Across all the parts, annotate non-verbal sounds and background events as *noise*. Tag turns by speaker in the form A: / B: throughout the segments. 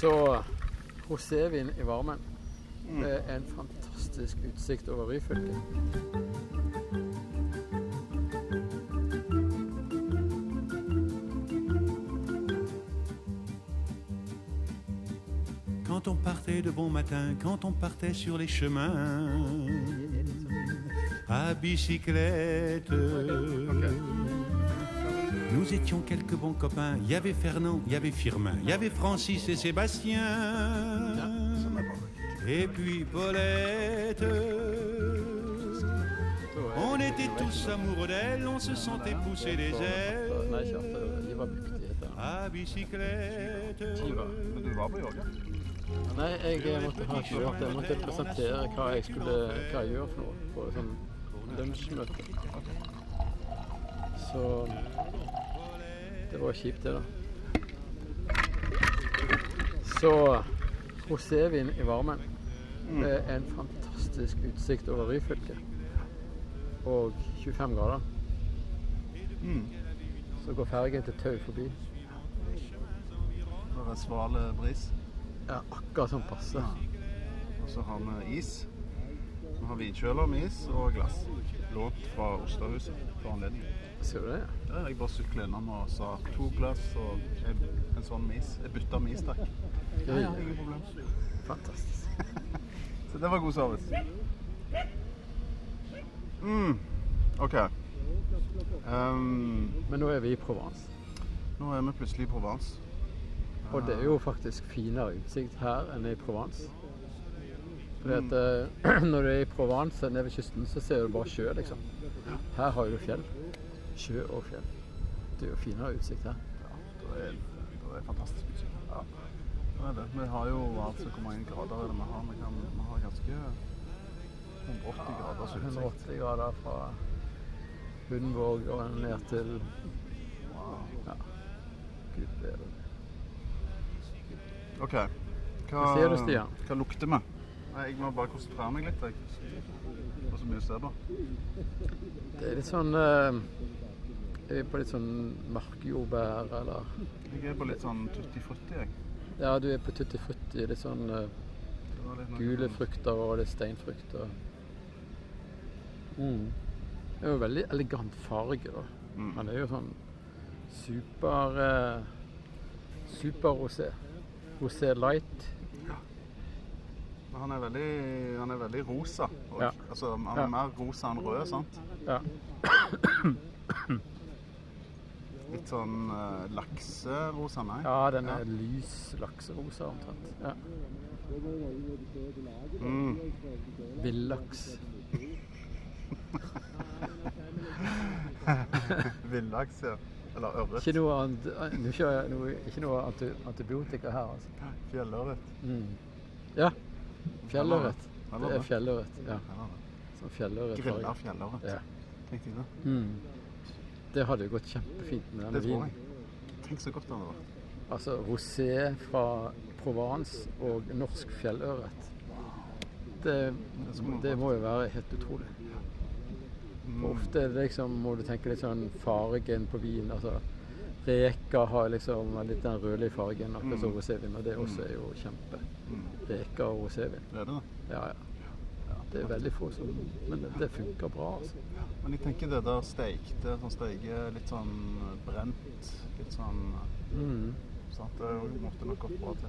A: Så rosévin i varmen? Det er en fantastisk utsikt over Ryfylke.
B: Quand on partait de bon matin, quand on partait sur les chemins, à bicyclette. Nous étions quelques bons copains. Il y avait Fernand, il y avait Firmin, il y avait Francis et Sébastien. Et puis Paulette. On était tous amoureux d'elle, on se sentait pousser les ailes. Bicyclette.
A: Det var kjipt, det, da. Så rosévin i varmen. Det er en fantastisk utsikt over Ryfylke. Og 25 grader. Så går fergen til Tau forbi.
C: Det er sval bris.
A: Ja, akkurat som passe.
C: Og så har vi is. Vi har vinkjøler med is og glass. Lånt fra Osterhuset for anledningen.
A: Ser du det?
C: Ja, jeg bare sykla innom og sa to glass og en, en sånn med is. Jeg bytta med is, takk. Ja, ja, ingen problem.
A: Fantastisk. *laughs*
C: Så det var god service. Mm. OK. Um,
A: Men nå er vi i Provence.
C: nå er vi plutselig i Provence.
A: Og det er jo faktisk finere utsikt her enn i Provence. Fordi at eh, *clears throat* når du er i Provence nede ved kysten, så ser du bare sjø, liksom. Her har du fjell. Sjø og fjell. Det er jo finere utsikt her.
C: Ja, Det er, det er fantastisk utsikt. Ja. Det er det. Vi har jo altså Hvor mange grader er det vi har? Vi, kan, vi har ganske 180 graders utsikt.
A: 180 grader fra Hundvåg og ned til Ja. Gud bedre.
C: OK. Hva,
A: Hva sier du, Stian?
C: Hva lukter vi? Nei, Jeg må bare konsentrere meg litt. Jeg. Det
A: er litt sånn eh, Er på litt sånn markjordbær, eller
C: Jeg er på litt sånn tutti frutti, jeg.
A: Ja, du er på tutti frutti. Litt sånn
C: uh, litt
A: gule frukter og litt steinfrukter. Mm. Det er jo veldig elegant farge, da.
C: Mm.
A: Han er jo sånn super uh, Super-rosé. Rosé light.
C: Ja. Han er veldig, han er veldig rosa. Og,
A: Ja.
C: altså, han er
A: Ja.
C: mer rosa enn rød, sant?
A: Ja.
C: Litt sånn uh, lakserosa, nei?
A: ja, den er lys lakserosa omtrent. Ja.
C: Mm.
A: Villaks. *laughs*
C: Villaks, ja. Eller ørret.
A: Ikke noe, annet, ikke, noe, ikke noe anti, antibiotika her, altså.
C: Fjellørret.
A: Mm. Ja. Fjellørret. Det er fjellørret. Ja. Sånn fjellørret.
C: Grilla fjellørret.
A: Ja.
C: Det.
A: Mm. Det hadde gått kjempefint med denne vinen.
C: Tenk så godt den hadde vært.
A: Altså rosé fra Provence og norsk fjellørret. Det, det må jo være helt utrolig. For ofte er det liksom, må du tenke litt sånn fargen på vin. altså Reker har liksom litt den rødlige fargen, akkurat som rosévin. Og det også er jo kjempe. Reker og rosévin.
C: Det er det.
A: Ja, ja. Det er veldig få som Men det, funker bra, altså.
C: Men jeg tenker det der steikte, sånn steike, litt sånn brent, litt sånn
A: Mm.
C: sant? Det måtte nok gått bra til.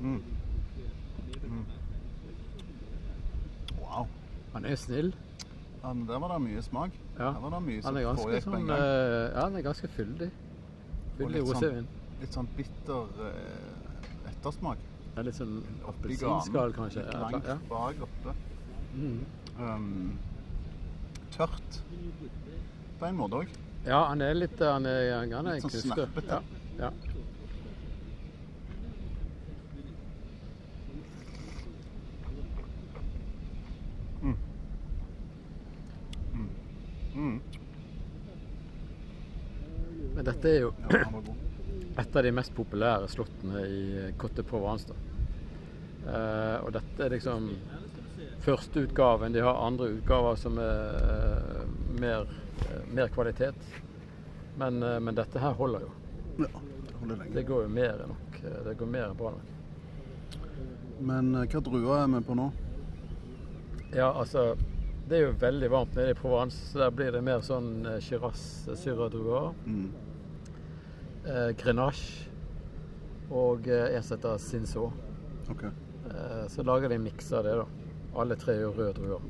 C: Mm. Mm. Wow.
A: Han er snill.
C: Ja, men der var det mye smak.
A: Ja.
C: Der var det mye
A: Han er ganske sånn eh, Ja, han er ganske fyldig. Fyldig
C: rosévin. sånn-
A: rosévin.
C: Litt sånn bitter eh, ettersmak.
A: Ja, litt sånn appelsinskall, kanskje.
C: Litt langt
A: ja.
C: bak oppe.
A: Mm.
C: Um, tørt på en måte òg.
A: ja, han er litt Han er, han er
C: Litt sånn snappete.
A: Ja, ja.
C: Mm.
A: Men dette er jo
C: Ja, han var god.
A: Et av de mest populære slottene i Cote Provence. Eh, og dette er liksom førsteutgaven. De har andre utgaver som er eh, mer, eh, mer kvalitet. Men, eh, men dette her holder jo.
C: Ja, det holder lenge.
A: Det går jo mer enn nok. Eh, Det går mer enn bra nok.
C: Men eh, hva druer er vi på nå?
A: Ja, altså Det er jo veldig varmt nede i Provence, så der blir det mer sånn Shiraz syradruer.
C: Mm.
A: Eh, Grenache og eh, en som heter Cinsault. Eh, så lager de en miks av det, da. Alle tre er jo røde druer.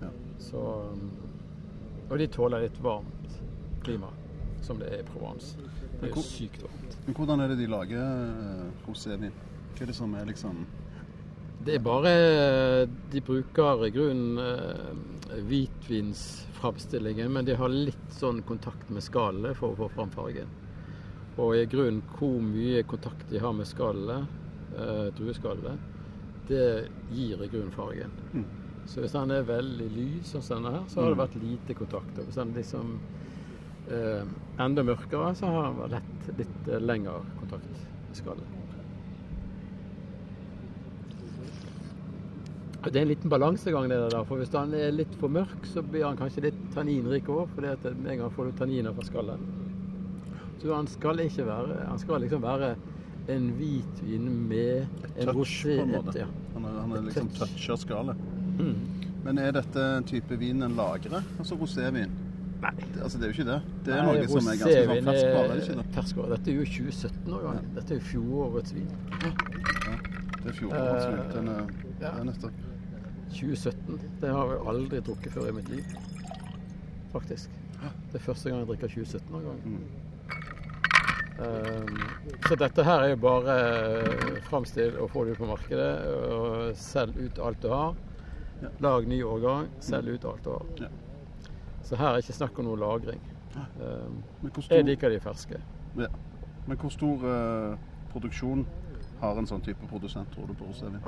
C: Ja.
A: Så Og de tåler litt varmt klima, som det er i Provence. Det er jo sykt varmt.
C: Men hvordan er det de lager eh, rosévin? Hva er det som er liksom
A: Det er bare De bruker i grunnen eh, hvitvinsframstillingen, men de har litt sånn kontakt med skallene for å få fram fargen. Og i grunnen hvor mye kontakt de har med skallet, eh, drueskallet, det gir i grunnen fargen.
C: Mm.
A: Så hvis den er veldig lys, sånn som denne her, så har det vært lite kontakt. Og hvis den liksom eh, enda mørkere, så har den lett litt eh, lengre kontakt med skallet. Det er en liten balansegang, det der. For hvis den er litt for mørk, så blir han kanskje litt tanninrik òg. For med en gang får du tanniner fra skallet. Så han skal ikke være Han skal liksom være en hvitvin med en
C: touch,
A: rosé
C: en måte.
A: Ja.
C: Han er, han er liksom
A: Touch.
C: toucher skallet.
A: Mm.
C: Men er dette en type vin en lagrer? Altså rosévin?
A: Nei.
C: Altså, det er jo ikke det. Det er
A: Nei,
C: noe som er ganske sånn ferskvare, er det
A: er
C: ikke det?
A: Dette er jo 2017-årgang. Dette er jo fjorårets vin.
C: Det er fjorårets vin. Den er,
A: ja.
C: det er nettopp.
A: 2017. Det har jeg aldri drukket før i mitt liv. Faktisk. Det er første gang jeg drikker 2017-årgang.
C: Mm.
A: Um, så dette her er jo bare uh, framstill og få det ut på markedet. Og selg ut alt du har. Lag ny årgang, selg ut alt du har. Så her er ikke snakk om noe lagring.
C: Hvor
A: jeg liker de ferske.
C: ja. Men hvor stor eh, produksjon har en sånn type produsent, tror du, på rosévin?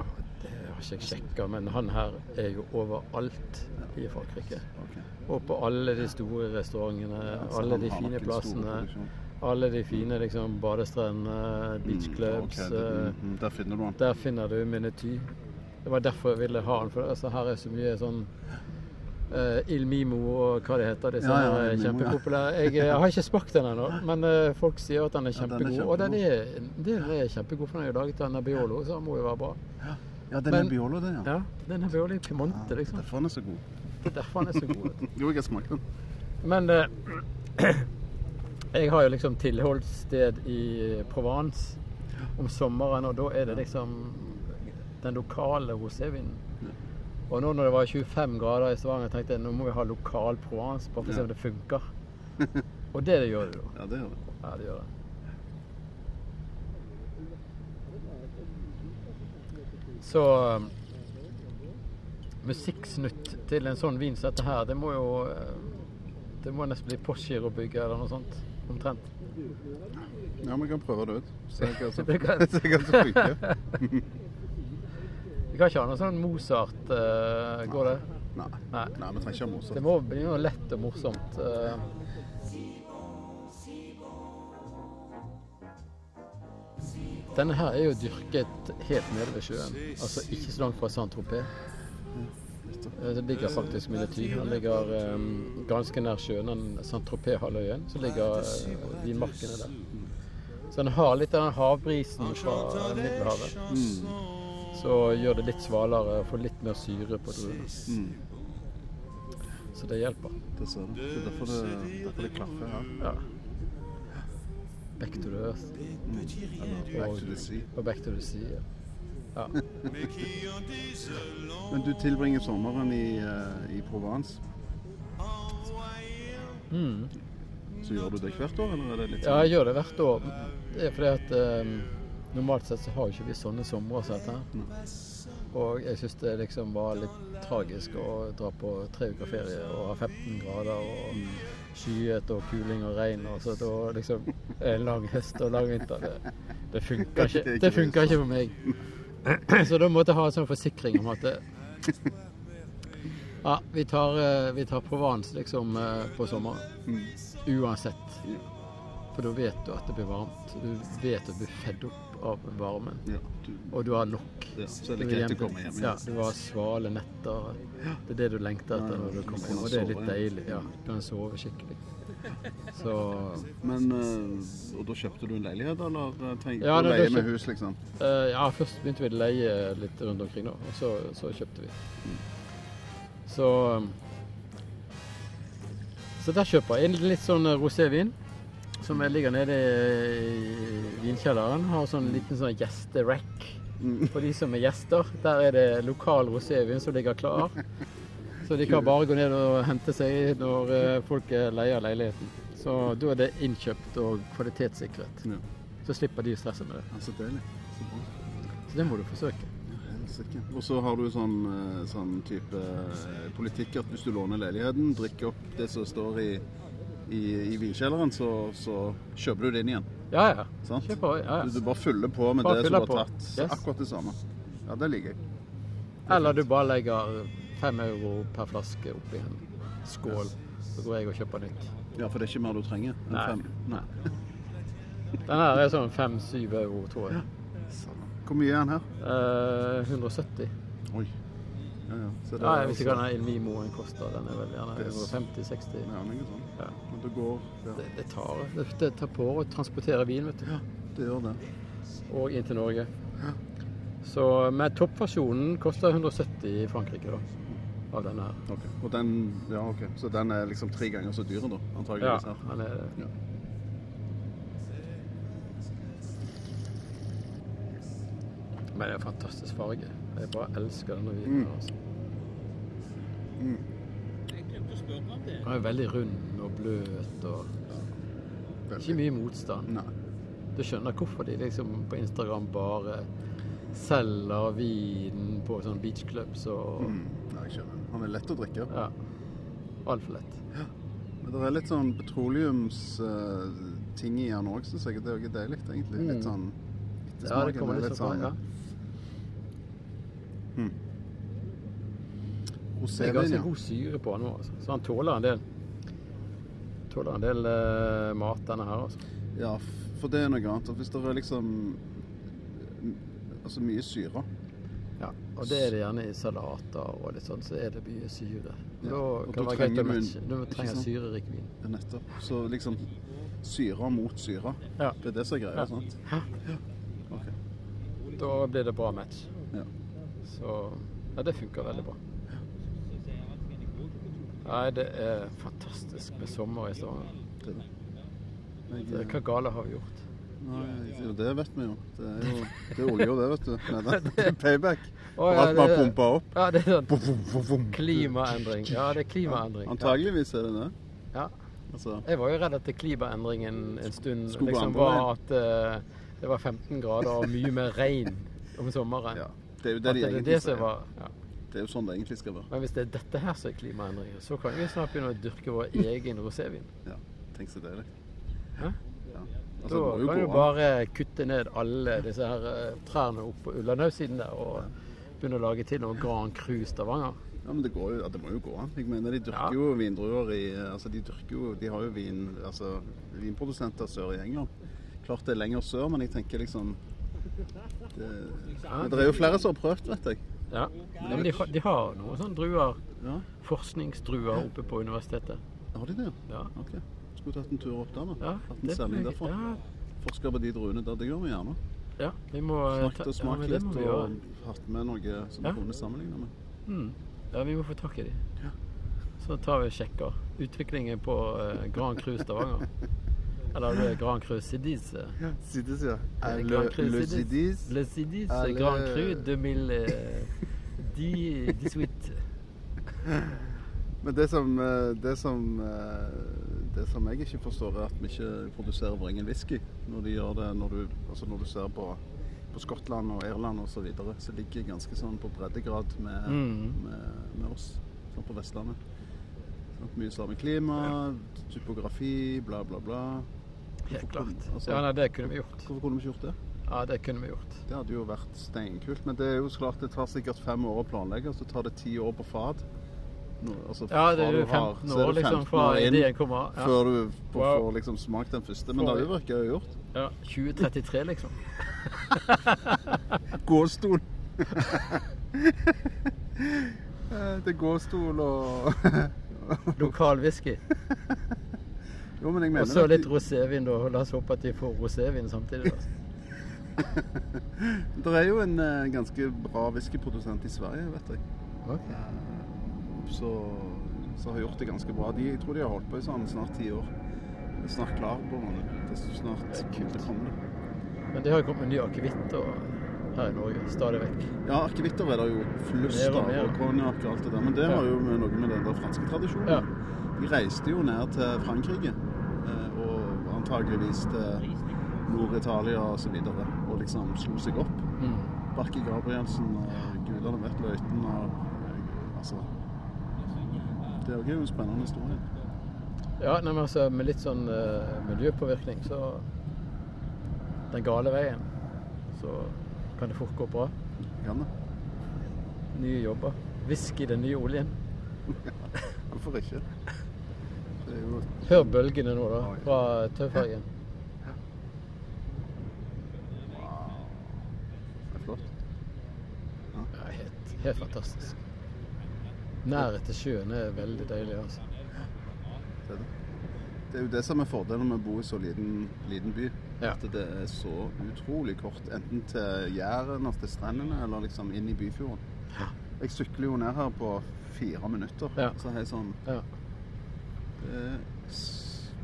A: Det har ikke jeg sjekka, men han her er jo overalt i Frankrike. Og på alle de store restaurantene, alle de fine plassene. Alle de fine liksom, badestrendene, beachclubs.
C: Mm, okay.
A: eh,
C: mm, Der finner du den.
A: Der finner du Minety. Det var derfor jeg ville ha den. For altså, her er så mye sånn uh, Il Mimo og hva det heter. Disse
C: Ja, ja,
A: er kjempepopulære. Jeg, jeg, har ikke smakt den ennå, *laughs* men uh, folk sier at den er
C: Ja, den er
A: kjempegod. Og den er, den er kjempegod, for den er jo laget av Nebbiolo, så den må jo være bra.
C: Ja, den er Biolo, det, ja.
A: Ja, den er Biolo i Piemonte, liksom.
C: Derfor den er så god.
A: Det er derfor den er så god. *laughs*
C: Jo, jeg har smakt den.
A: Men eh, *clears throat* jeg har jo liksom tilholdssted i Provence om sommeren, og da er det liksom den lokale rosévinen. Og nå når det var 25 grader i Stavanger, tenkte jeg nå må vi ha lokal Provence, bare for å se om det funker. *laughs* Og det, det gjør det jo.
C: Ja, det gjør det.
A: Ja, det gjør det. Så um, musikksnutt til en sånn vin som dette her, det må jo eh, Det må nesten bli Postgirobygget eller noe sånt. Omtrent.
C: Ja, vi kan prøve det ut. Se hva som, funker.
A: Vi kan ikke ha noe sånn Mozart, uh, går det?
C: Nei.
A: Nei.
C: Nei, vi trenger ikke ha Mozart.
A: Det må bli noe lett og morsomt. Uh, Denne her er jo dyrket helt nede ved sjøen. Altså ikke så langt fra Saint-Tropez. Eh, Det ligger faktisk Minety. Den ligger eh, ganske nær sjøen, den Saint-Tropez-halvøyen. Så ligger eh, vinmarkene der. Så den har litt av den havbrisen fra Middelhavet. Så gjør det litt svalere og får litt mer syre på druene.
C: Mm,
A: Så det hjelper.
C: det ser du. Det er derfor det, derfor det klaffer her.
A: Ja. Back to the earth
C: Mm. Eller back to the sea.
A: og back to the sea. Ja. Ja.
C: Men du tilbringer sommeren i, uh, i Provence.
A: Mm.
C: Så gjør du det hvert år, eller er det litt
A: ja,
C: sånn?
A: jeg gjør det hvert år. Det er fordi at eh, normalt sett så har ikke vi sånne somre som dette. Og jeg syns det liksom var litt tragisk å dra på tre uker ferie og ha 15 grader og skyet og kuling og regn. Og så da liksom en lang høst og lang vinter. Det, det funker *laughs*
C: er
A: ikke Det funker ikke for meg. *laughs* Så da måtte jeg ha en sånn forsikring om at det, Ja, vi tar, eh, vi tar Provence liksom eh, på sommeren.
C: Mm.
A: Uansett. For da vet du at det blir varmt. Du vet at du blir fedd opp av varmen.
C: Ja, du,
A: Og du har nok.
C: ja, så er det greit å komme hjem
A: Ja, du har svale netter. Det er det du lengter etter når du
C: du
A: kommer hjem. Og det er litt deilig. Ja, du kan sove skikkelig. Så
C: Men eh, Og da kjøpte du en leilighet, eller tenkte
A: ja,
C: du
A: å
C: leie med hus, liksom?
A: eh, Ja, først begynte vi å leie litt rundt omkring, da. Og så, så kjøpte vi. Så Så der kjøper jeg litt sånn rosévin. Som jeg ligger nede i vinkjelleren. Har sånn liten sånn gjesterack
C: Mm.
A: for de som er gjester. Der er det lokal rosévin som ligger klar. *laughs* Så de kan bare gå ned og hente seg når eh, folk eh, leier leiligheten. Så da er det innkjøpt og kvalitetssikret.
C: Ja.
A: Så slipper de stresset med det.
C: Ja, så deilig. Så bra.
A: Så det må du forsøke.
C: Ja, Og så har du sånn, eh, sånn type politikk at hvis du låner leiligheten, drikker opp det som står i, i, i vinkjelleren, så, så kjøper du det inn igjen.
A: Ja, ja.
C: Sant?
A: Kjøper. Ja,
C: Du,
A: ja.
C: du bare fyller på med
A: Bare
C: det som du har tatt.
A: Yes.
C: Akkurat det samme. Ja, det liker jeg.
A: Eller du bare legger fem euro per flaske oppi en skål. Så går jeg og kjøper nytt.
C: Ja, for det er ikke mer du trenger enn
A: Nei.
C: fem. Nei. *laughs*
A: Den her er sånn fem-syv euro, tror jeg.
C: Hvor mye er den her?
A: Eh, 170.
C: Oi. Ja, ja. Så det
A: Ja, jeg vet ikke hva den Ilmimoen koster. Den er vel gjerne
C: Det er s-
A: 150-60.
C: Ja, noe sånn.
A: Ja.
C: Men det går ja,
A: Det, det, tar, det, det tar på å transportere vin, vet du.
C: det gjør det.
A: Og inn til Norge. Så med toppversjonen koster 170 i Frankrike, da. Av denne her.
C: Okay. Og den, ja, ok. Så den er liksom tre ganger så dyr, da?
A: Ja,
C: Antageligvis. her.
A: han er
C: Ja.
A: Men det er en fantastisk farge. Jeg bare elsker denne vinen.
C: Mm.
A: Altså.
C: Mm.
A: Den er veldig rund og bløt og ikke mye motstand.
C: Nei.
A: Du skjønner hvorfor de liksom på Instagram bare selger vin på sånn beachclubs og
C: Mm. Jeg skjønner. Han er lett å drikke.
A: Ja. Altfor lett.
C: Men det er litt sånn petroleumsting i han òg, syns jeg. Det er jo deilig, egentlig.
A: Mm.
C: Litt sånn
A: Ja, det kommer
C: er
A: litt sånn. Ja.
C: Hmm.
A: Det er ganske god syre på han nå, altså. så han tåler en del. Tåler en del uh, mat, denne her. altså.
C: Ja, for det er noe annet. Hvis det er liksom Altså mye syre.
A: Ja, og det er det gjerne i salater og litt sånn, så er det mye syre.
C: Ja,
A: Da kan det være greit å matche. Du trenger syrerik vin.
C: Ja, nettopp. Så liksom syre mot syre.
A: Ja.
C: Det er det som er greia,
A: Ja.
C: sant?
A: Hæ?
C: Okay.
A: Da blir det bra match.
C: Ja.
A: Så ja, det funker veldig bra. Nei, det er fantastisk med sommer i Stavanger.
C: Er
A: Hva gale har vi gjort?
C: Nei, det vet vi jo. Det er jo det er olje, det, vet du. *laughs* Det er payback. Og
A: ja,
C: alt pumper opp.
A: Ja, det er sånn klimaendring. Ja, det er klimaendring.
C: Antageligvis er det det.
A: Ja.
C: Altså,
A: Jeg var jo redd at klimaendringen en stund liksom var at eh, det var 15 grader og mye mer regn om sommeren. *laughs*
C: ja. Det er jo det de egentlig
A: det ja.
C: Det er jo sånn det egentlig skal være.
A: Men hvis det er dette her som er klimaendringer, så kan vi snart begynne å dyrke vår egen rosévin.
C: Ja, tenk så deilig.
A: Hæ? Da
C: Altså, jo
A: kan du
C: gå an.
A: bare kutte ned alle disse her eh, trærne opp på Ullandhaug-siden der og begynne å lage til noe Grand Cru Stavanger.
C: Ja, men det, går jo, det må jo gå an. Jeg mener, De dyrker
A: Ja.
C: jo vindruer i altså De dyrker jo, de har jo vin, altså, vinprodusenter sør i England. Klart det er lenger sør, men jeg tenker liksom det, Men det er jo flere som har prøvd, vet jeg.
A: Ja, ja men de, har- de har noen sånne druer,
C: Ja,
A: forskningsdruer oppe på universitetet.
C: Har de det?
A: Ja,
C: Ok. Skulle tatt en tur opp der,
A: ja,
C: Hatt en sending derfra.
A: Ja,
C: Forska på de druene der. Det gjør vi gjerne.
A: ja, vi må eh,
C: Snakket og
A: ja,
C: smakt
A: ja,
C: litt og hatt med noe som
A: Ja.
C: vi kunne sammenligne med.
A: Mm. Ja, vi må få tak i de.
C: Ja.
A: Så tar vi og sjekker utviklingen på uh, Grand Cru Stavanger. Eller det er Grand Cru Sidis. Ja,
C: Sidis, ja.
A: Eh,
C: Le, le
A: Sidis. Le Sidis Grand Cru 2018. *laughs*
C: Men det som, eh, det som eh, Det som jeg ikke forstår, er at vi ikke produserer vår egen whisky. Når de gjør det, når du, altså når du ser på, på Skottland og Irland osv., så, videre, så ligger jeg ganske sånn på breddegrad med,
A: Mm.
C: med, med oss sånn på Vestlandet. Sånn, mye samme klima, typografi, bla, bla, bla.
A: Helt klart.
C: altså-
A: Ja, nei, det kunne vi gjort.
C: Hvorfor kunne vi ikke gjort det?
A: Ja, det kunne vi gjort.
C: Det hadde jo vært steinkult. Men det er jo klart det tar sikkert fem år å planlegge, så tar det ti år på fat. Altså,
A: Ja, det er jo 15
C: er
A: år liksom
C: 15
A: fra ideen kommer. Ja.
C: Før du får,
A: Wow.
C: får liksom smakt den første. Men det virker jo gjort.
A: Ja, 2033, liksom. *laughs*
C: Gåstol. Eh, *laughs* det er gåstol og *laughs*
A: Lokal whisky.
C: Jo,
A: Og så litt
C: de-
A: rosévin, da. La oss håpe at de får rosévin samtidig. Da.
C: Det er jo en uh, ganske bra whiskyprodusent i Sverige, vet jeg.
A: Ok.
C: Så, så har gjort det ganske bra. De, jeg tror de har holdt på i sånn snart ti år. Er snart klar på det. Det er snart
A: Det er
C: det kommer det.
A: Men de har jo kommet med ny akevitt her i Norge, stadig vekk.
C: Ja, akevitter er det jo flust av, og konjakk og alt det der. Men det
A: Ja.
C: har jo noe med den der franske tradisjonen.
A: Ja.
C: De reiste jo ned til Frankrike, eh, og antageligvis til Nord-Italia og så videre, og liksom slo seg opp.
A: Mm.
C: Barki Gabrielsen og gudene vet løyten og eh, Altså Det er jo en spennende historie.
A: Ja, nei, men altså, med litt sånn uh, miljøpåvirkning, så Den gale veien, så kan det fort gå bra.
C: Kan det?
A: Nye jobber. Whisky, den nye oljen. *laughs*
C: Hvorfor ikke? Jo
A: Hør bølgene nå, da, fra Taufergen.
C: det er flott.
A: Ja, helt, helt fantastisk. Nærhet til sjøen er veldig deilig, altså.
C: Det er det. Det er jo det som er fordelen med å bo i så liten, liten by.
A: Ja.
C: At det er så utrolig kort. Enten til Jæren til strendene, eller liksom inn i Byfjorden.
A: Ja.
C: Jeg sykler jo ned her på fire minutter.
A: Ja.
C: Så jeg sånn
A: Ja.
C: Det er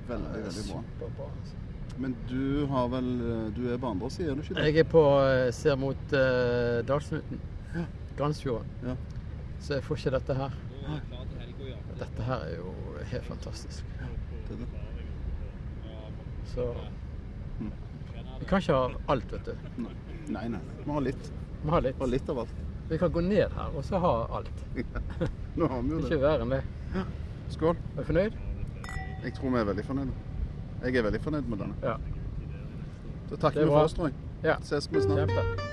C: veldig, veldig bra.
A: Superbra, altså.
C: Men du har vel Du er på andre siden, er du ikke det?
A: Jeg er på, eh, ser mot uh, Dalsnuten.
C: Ja.
A: Gransfjorden.
C: Ja.
A: Så jeg får ikke dette her. Dette her er jo helt fantastisk. Så. Vi kan ikke ha alt, vet du.
C: Nei, nei. Vi har litt.
A: Vi har litt.
C: Litt av alt.
A: Vi kan gå ned her og så ha alt. *laughs*
C: Nå har vi jo det.
A: Ikke verre enn det.
C: Skål.
A: Er du fornøyd?
C: Jeg tror vi er veldig fornøyde. Jeg er veldig fornøyd med denne.
A: Ja.
C: Så takker
A: er
C: vi for oss, tror jeg.
A: ja.
C: Ses vi snart.
A: Kjempe.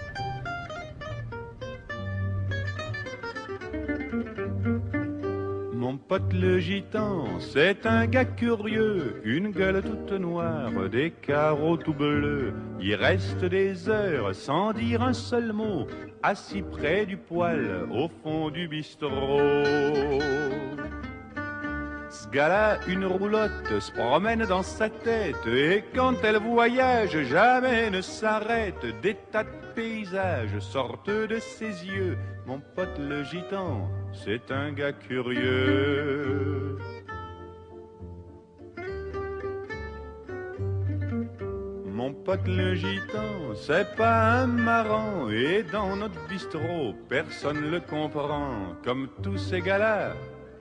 B: Mon pote le gitan, c'est un gars curieux, une gueule toute noire, des carreaux tout bleus. Il reste des heures sans dire un seul mot, assis près du poêle au fond du bistrot. Ce gars-là, une roulotte se promène dans sa tête et quand elle voyage, jamais ne s'arrête. Des tas de paysages sortent de ses yeux. Mon pote le gitan, c'est un gars curieux. Mon pote le gitan, c'est pas un marrant et dans notre bistrot, personne le comprend. Comme tous ces gars-là,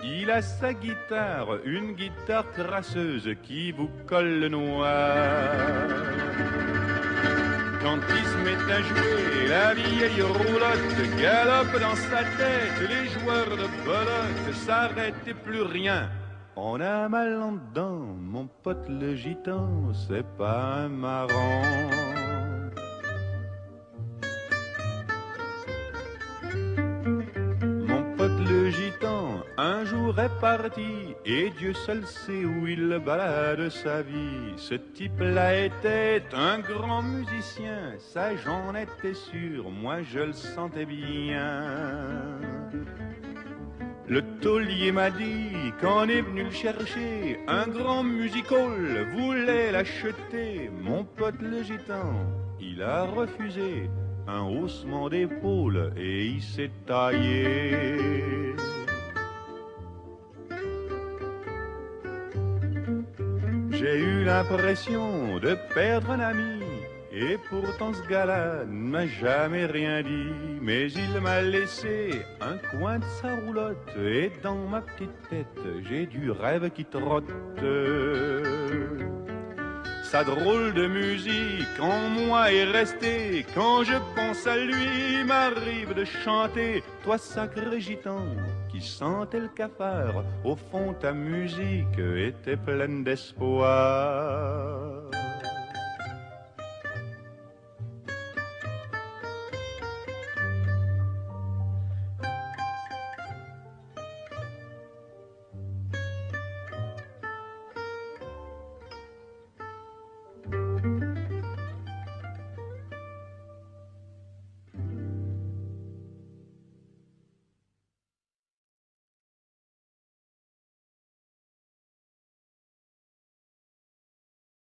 B: il a sa guitare, une guitare crasseuse qui vous colle le noir. Quand il se met à jouer, la vieille roulotte galope dans sa tête, les joueurs de belote s'arrêtent et plus rien. On a mal en dedans, mon pote le gitan, c'est pas un marrant. Est parti, et Dieu seul sait où il balade sa vie. Ce type-là était un grand musicien, ça j'en étais sûr, moi je le sentais bien. Le taulier m'a dit qu'on est venu le chercher, un grand musical voulait l'acheter. Mon pote le gitan, il a refusé un haussement d'épaule et il s'est taillé. J'ai eu l'impression de perdre un ami. Et pourtant ce gars-là ne m'a jamais rien dit. Mais il m'a laissé un coin de sa roulotte. Et dans ma petite tête, j'ai du rêve qui trotte. Sa drôle de musique en moi est restée. Quand je pense à lui, m'arrive de chanter. Toi sacré gitan qui sentais le cafard, au fond ta musique était pleine d'espoir.